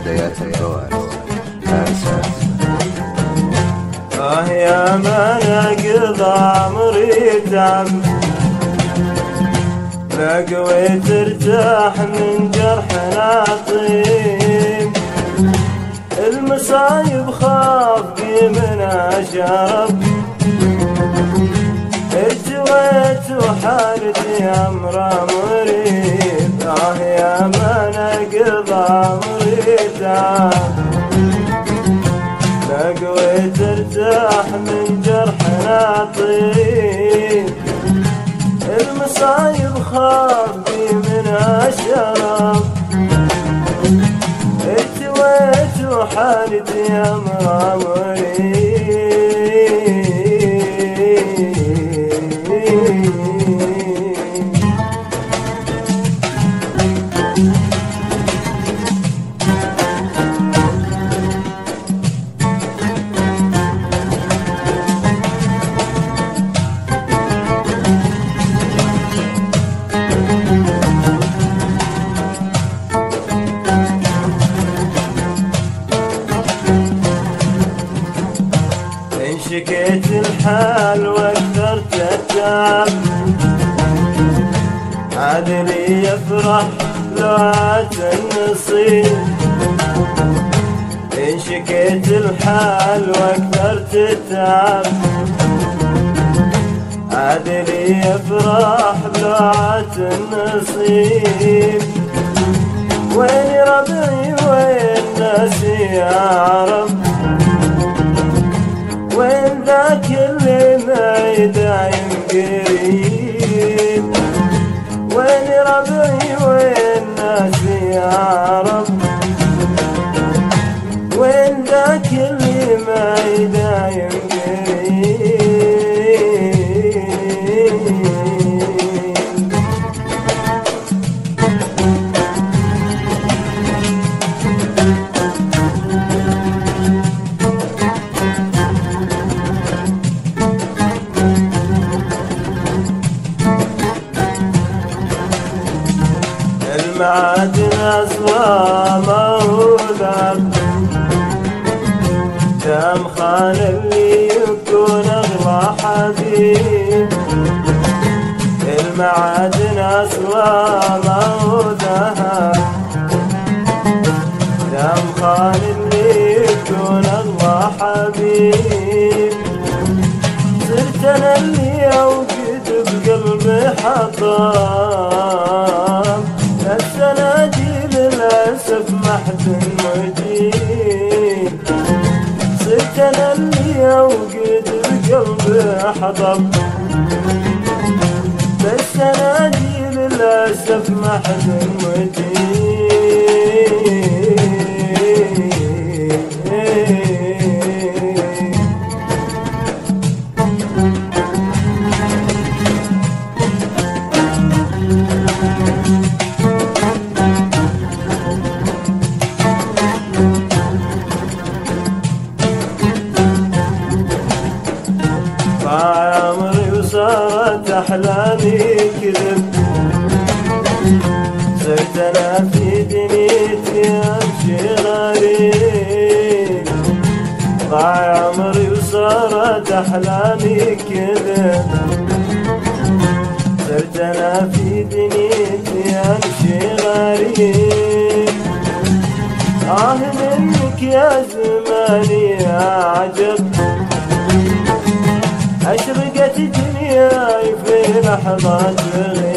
بدايات الدوار. آه يا من قضى عمري تعب لا قويت ارتاح من جرح العظيم المصايب خاف من اشرب اجويت وحالتي امره مريض لقوي ترتاح من جرح طيب المصايب خافي من الشراب اتويت وحالتي امرامري عادلي يفرح لو عاد النصيب. إن شكيت الحال واكثرت التعب عادلي يفرح لو عاد النصيب. وين ربعي وين ناسي يا عرب وين ذاك اللي معي دايم قريب يا عرب وين ذاك اللي معي دايم قريب المعادن أسوى مولاك كم خان اللي يكون أغلى حبيب المعادن أسوى مولاك كم خان اللي يكون أغلى حبيب صرت أنا اللي أوجد بقلبي حطام صرت أنا اللي أوجد بقلبي حطام السنادي للأسف ما حد مجيب أحلامي كذب صرت أنا في دنيتي أمشي غريب ضاع عمري وصارت أحلامي كذب صرت أنا في دنيتي في